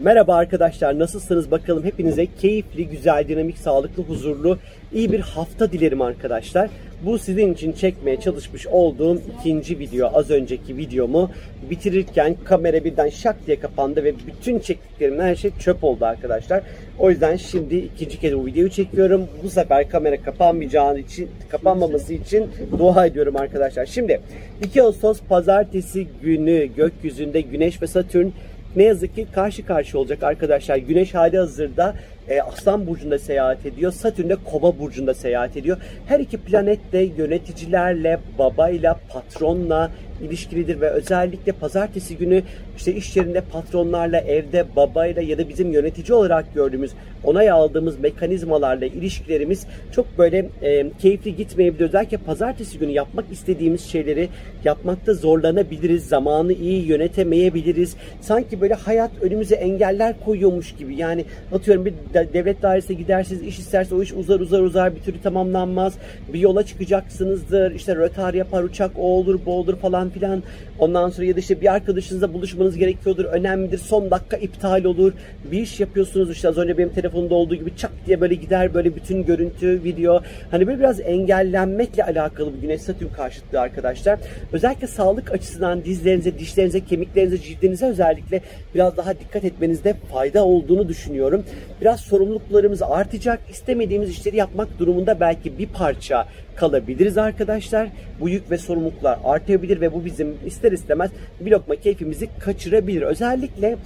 Merhaba arkadaşlar nasılsınız bakalım hepinize keyifli, güzel, dinamik, sağlıklı, huzurlu, iyi bir hafta dilerim arkadaşlar. Bu sizin için çekmeye çalışmış olduğum ikinci video. Az önceki videomu bitirirken kamera birden şak diye kapandı ve bütün çektiklerimin her şey çöp oldu arkadaşlar. O yüzden şimdi ikinci kez bu videoyu çekiyorum. Bu sefer kamera kapanmayacağı için, kapanmaması için dua ediyorum arkadaşlar. Şimdi 2 Ağustos pazartesi günü gökyüzünde Güneş ve Satürn ne yazık ki karşı karşı olacak arkadaşlar. Güneş hali hazırda e, Aslan Burcu'nda seyahat ediyor. Satürn de Kova Burcu'nda seyahat ediyor. Her iki planet de yöneticilerle, babayla, patronla ilişkilidir ve özellikle pazartesi günü işte iş yerinde patronlarla, evde babayla ya da bizim yönetici olarak gördüğümüz, onay aldığımız mekanizmalarla ilişkilerimiz çok böyle e, keyifli gitmeyebilir. Özellikle pazartesi günü yapmak istediğimiz şeyleri yapmakta zorlanabiliriz. Zamanı iyi yönetemeyebiliriz. Sanki böyle hayat önümüze engeller koyuyormuş gibi. Yani atıyorum bir devlet dairesine gidersiniz, iş isterse o iş uzar uzar uzar bir türlü tamamlanmaz. Bir yola çıkacaksınızdır. İşte rötar yapar, uçak o olur, bu olur falan filan. Ondan sonra ya da işte bir arkadaşınızla buluşmanız gerekiyordur. Önemlidir. Son dakika iptal olur. Bir iş yapıyorsunuz işte az önce benim telefonumda olduğu gibi çak diye böyle gider böyle bütün görüntü, video. Hani böyle biraz engellenmekle alakalı bu Güneş Satürn karşıtlığı arkadaşlar. Özellikle sağlık açısından dizlerinize, dişlerinize, kemiklerinize, cildinize özellikle biraz daha dikkat etmenizde fayda olduğunu düşünüyorum. Biraz sorumluluklarımız artacak. İstemediğimiz işleri yapmak durumunda belki bir parça kalabiliriz arkadaşlar. Bu yük ve sorumluluklar artabilir ve bu bizim ister istemez bir lokma keyfimizi kaçırabilir. Özellikle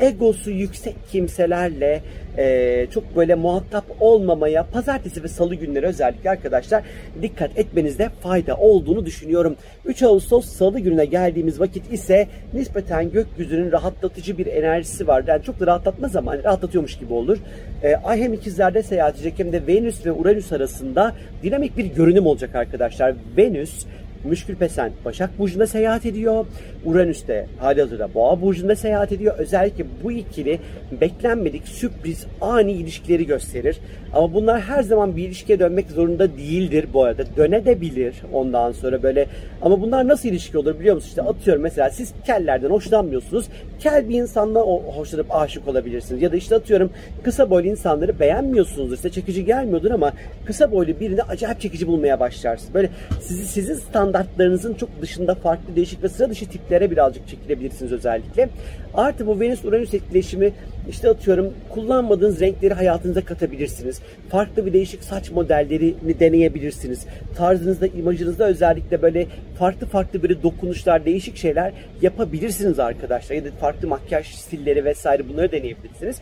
egosu yüksek kimselerle e, çok böyle muhatap olmamaya pazartesi ve salı günleri özellikle arkadaşlar dikkat etmenizde fayda olduğunu düşünüyorum. 3 Ağustos salı gününe geldiğimiz vakit ise nispeten gökyüzünün rahatlatıcı bir enerjisi var. Yani çok da rahatlatmaz ama hani rahatlatıyormuş gibi olur. E, Ay hem ikizlerde seyahat edecek hem de Venüs ve Uranüs arasında dinamik bir görünüm olacak arkadaşlar. Venüs Müşkül Pesen Başak Burcu'nda seyahat ediyor. Uranüs de hali hazırda Boğa Burcu'nda seyahat ediyor. Özellikle bu ikili beklenmedik sürpriz ani ilişkileri gösterir. Ama bunlar her zaman bir ilişkiye dönmek zorunda değildir bu arada. Dönebilir ondan sonra böyle. Ama bunlar nasıl ilişki olur biliyor musunuz? İşte atıyorum mesela siz kellerden hoşlanmıyorsunuz. Kel bir insanla hoşlanıp aşık olabilirsiniz. Ya da işte atıyorum kısa boylu insanları beğenmiyorsunuzdur. Size çekici gelmiyordur ama kısa boylu birini acayip çekici bulmaya başlarsınız. Böyle sizi sizin standartlarınızın çok dışında farklı değişik ve sıra dışı tiplere birazcık çekilebilirsiniz özellikle. Artı bu Venüs-Uranüs etkileşimi işte atıyorum kullanmadığınız renkleri hayatınıza katabilirsiniz. Farklı bir değişik saç modellerini deneyebilirsiniz. Tarzınızda, imajınızda özellikle böyle farklı farklı böyle dokunuşlar, değişik şeyler yapabilirsiniz arkadaşlar. Ya da farklı makyaj stilleri vesaire bunları deneyebilirsiniz.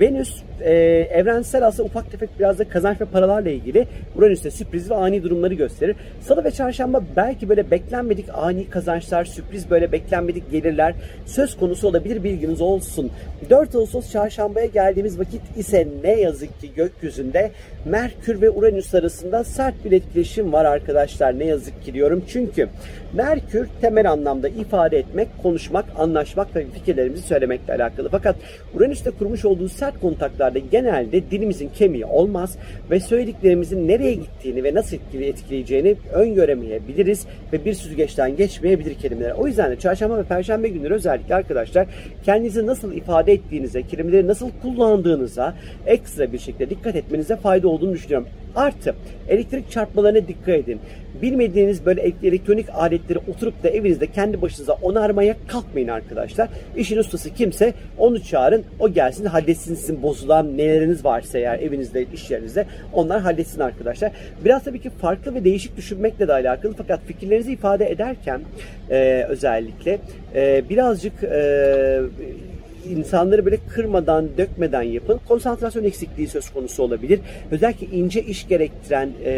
Venüs e, evrensel aslında ufak tefek biraz da kazanç ve paralarla ilgili. Uranüs'te sürpriz ve ani durumları gösterir. Salı ve çarşamba belki böyle beklenmedik ani kazançlar, sürpriz böyle beklenmedik gelirler söz konusu olabilir bilginiz olsun. 4 Ağustos çarşambaya geldiğimiz vakit ise ne yazık ki gökyüzünde Merkür ve Uranüs arasında sert bir etkileşim var arkadaşlar ne yazık ki diyorum. Çünkü Merkür temel anlamda ifade etmek, konuşmak, anlaşmak ve fikirlerimizi söylemekle alakalı. Fakat Uranüs'te kurmuş olduğu sert kontaklarda genelde dilimizin kemiği olmaz ve söylediklerimizin nereye gittiğini ve nasıl etkileyeceğini öngöremeyebiliriz ve bir süzgeçten geçmeyebilir kelimeler. O yüzden de çarşamba ve perşembe günleri özellikle arkadaşlar kendinizi nasıl ifade ettiğinize, kelimeleri nasıl kullandığınıza ekstra bir şekilde dikkat etmenize fayda olduğunu düşünüyorum. Artı elektrik çarpmalarına dikkat edin. Bilmediğiniz böyle elektronik aletleri oturup da evinizde kendi başınıza onarmaya kalkmayın arkadaşlar. İşin ustası kimse onu çağırın. O gelsin halletsin sizin bozulan neleriniz varsa eğer evinizde, iş yerinizde onlar halletsin arkadaşlar. Biraz tabii ki farklı ve değişik düşünmekle de alakalı fakat fikirlerinizi ifade ederken e, özellikle e, birazcık e, insanları böyle kırmadan, dökmeden yapın. Konsantrasyon eksikliği söz konusu olabilir. Özellikle ince iş gerektiren e,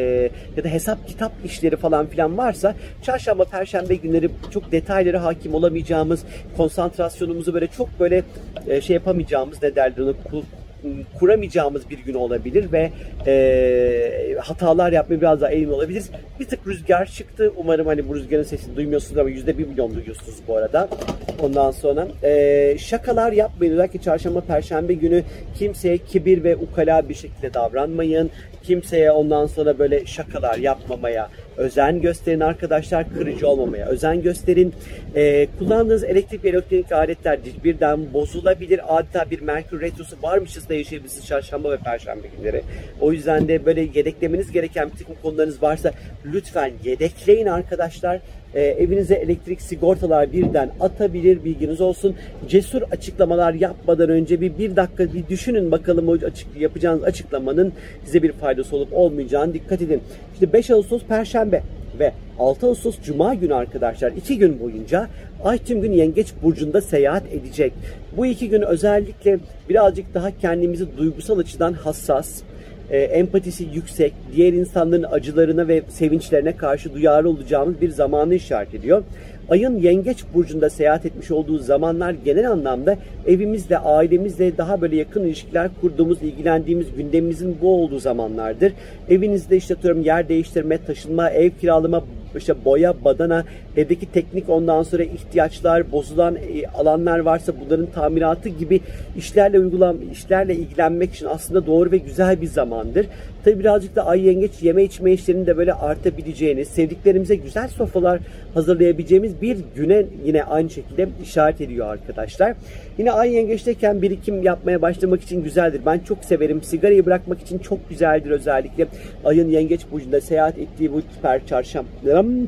ya da hesap kitap işleri falan filan varsa çarşamba, perşembe günleri çok detaylara hakim olamayacağımız, konsantrasyonumuzu böyle çok böyle e, şey yapamayacağımız ne derler onu kuramayacağımız bir gün olabilir ve e, hatalar yapmaya biraz daha eğilimli olabiliriz. Bir tık rüzgar çıktı. Umarım hani bu rüzgarın sesini duymuyorsunuz ama yüzde bir milyon duyuyorsunuz bu arada. Ondan sonra e, şakalar yapmayın. Özellikle çarşamba, perşembe günü kimseye kibir ve ukala bir şekilde davranmayın. Kimseye ondan sonra böyle şakalar yapmamaya Özen gösterin arkadaşlar kırıcı olmamaya. Özen gösterin. E, kullandığınız elektrik ve elektronik aletler birden bozulabilir. Adeta bir Merkür Retrosu varmışız da yaşayabilirsiniz çarşamba ve perşembe günleri. O yüzden de böyle yedeklemeniz gereken bir takım konularınız varsa lütfen yedekleyin arkadaşlar. E, evinize elektrik sigortalar birden atabilir bilginiz olsun. Cesur açıklamalar yapmadan önce bir bir dakika bir düşünün bakalım o açık, yapacağınız açıklamanın size bir faydası olup olmayacağını dikkat edin. İşte 5 Ağustos Perşembe ve 6 Ağustos Cuma günü arkadaşlar iki gün boyunca Ay tüm gün Yengeç Burcu'nda seyahat edecek. Bu iki gün özellikle birazcık daha kendimizi duygusal açıdan hassas, e, empatisi yüksek, diğer insanların acılarına ve sevinçlerine karşı duyarlı olacağımız bir zamanı işaret ediyor. Ayın Yengeç burcunda seyahat etmiş olduğu zamanlar genel anlamda evimizle, ailemizle daha böyle yakın ilişkiler kurduğumuz, ilgilendiğimiz gündemimizin bu olduğu zamanlardır. Evinizde işte atıyorum yer değiştirme, taşınma, ev kiralama, işte boya, badana, evdeki teknik ondan sonra ihtiyaçlar, bozulan e, alanlar varsa bunların tamiratı gibi işlerle uygulan, işlerle ilgilenmek için aslında doğru ve güzel bir zamandır. Tabi birazcık da ay yengeç yeme içme işlerinin de böyle artabileceğini, sevdiklerimize güzel sofralar hazırlayabileceğimiz bir güne yine aynı şekilde işaret ediyor arkadaşlar. Yine ay yengeçteyken birikim yapmaya başlamak için güzeldir. Ben çok severim. Sigarayı bırakmak için çok güzeldir özellikle. Ayın yengeç burcunda seyahat ettiği bu per çarşamba,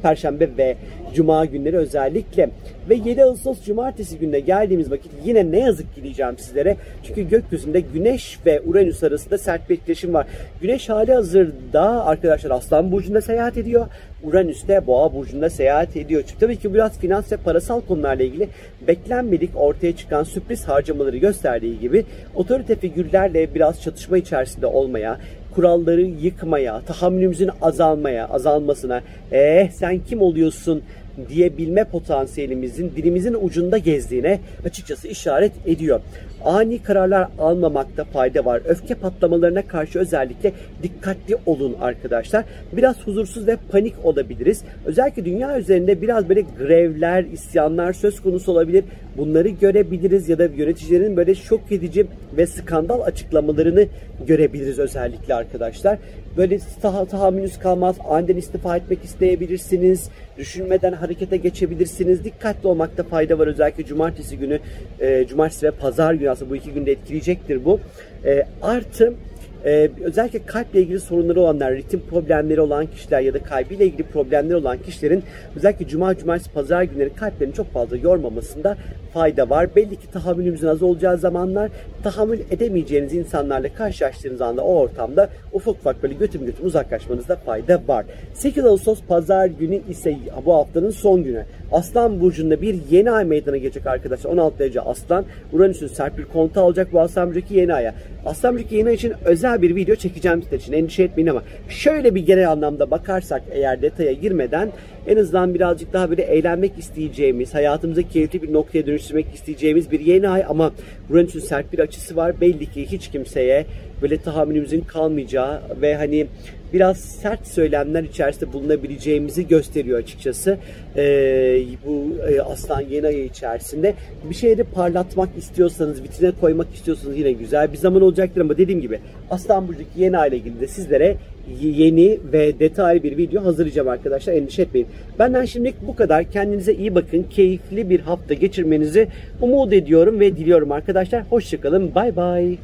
perşembe ve cuma günleri özellikle. Ve 7 Ağustos cumartesi gününe geldiğimiz vakit yine ne yazık ki diyeceğim sizlere. Çünkü gökyüzünde Güneş ve Uranüs arasında sert bir etkileşim var. Güneş hali hazırda arkadaşlar Aslan Burcu'nda seyahat ediyor. Uranüs de Boğa Burcu'nda seyahat ediyor. Çünkü tabii ki biraz finans ve parasal konularla ilgili beklenmedik ortaya çıkan sürpriz harcamaları gösterdiği gibi otorite figürlerle biraz çatışma içerisinde olmaya, kuralları yıkmaya, tahammülümüzün azalmaya, azalmasına, eh sen kim oluyorsun diyebilme potansiyelimizin dilimizin ucunda gezdiğine açıkçası işaret ediyor. Ani kararlar almamakta fayda var. Öfke patlamalarına karşı özellikle dikkatli olun arkadaşlar. Biraz huzursuz ve panik olabiliriz. Özellikle dünya üzerinde biraz böyle grevler, isyanlar söz konusu olabilir. Bunları görebiliriz ya da yöneticilerin böyle şok edici ve skandal açıklamalarını görebiliriz özellikle arkadaşlar. Böyle tah tahammülünüz kalmaz. Aniden istifa etmek isteyebilirsiniz. Düşünmeden harekete geçebilirsiniz. Dikkatli olmakta fayda var. Özellikle cumartesi günü, e, cumartesi ve pazar günü aslında bu iki günde etkileyecektir bu. E, artı ee, özellikle kalple ilgili sorunları olanlar, ritim problemleri olan kişiler ya da kalbiyle ilgili problemleri olan kişilerin özellikle cuma, cumartesi, pazar günleri kalplerini çok fazla yormamasında fayda var. Belli ki tahammülümüzün az olacağı zamanlar tahammül edemeyeceğiniz insanlarla karşılaştığınız anda o ortamda ufak ufak böyle götüm götüm uzaklaşmanızda fayda var. 8 Ağustos pazar günü ise bu haftanın son günü. Aslan Burcu'nda bir yeni ay meydana gelecek arkadaşlar. 16 derece Aslan. Uranüs'ün sert bir kontu alacak bu Aslan Burcu'daki yeni aya. Aslan Burcu'daki yeni ay için özel bir video çekeceğim sizler için. Endişe etmeyin ama şöyle bir genel anlamda bakarsak eğer detaya girmeden en azından birazcık daha böyle eğlenmek isteyeceğimiz, hayatımıza keyifli bir noktaya dönüştürmek isteyeceğimiz bir yeni ay ama Uranüs'ün sert bir açısı var. Belli ki hiç kimseye böyle tahammülümüzün kalmayacağı ve hani biraz sert söylemler içerisinde bulunabileceğimizi gösteriyor açıkçası. Ee, bu e, Aslan yeni ayı içerisinde bir şeyleri parlatmak istiyorsanız, vitrine koymak istiyorsanız yine güzel bir zaman olacaktır ama dediğim gibi Aslan Burcu'daki yeni ay ile ilgili de sizlere yeni ve detaylı bir video hazırlayacağım arkadaşlar. Endişe etmeyin. Benden şimdilik bu kadar. Kendinize iyi bakın. Keyifli bir hafta geçirmenizi umut ediyorum ve diliyorum arkadaşlar. Hoşçakalın. Bay bay.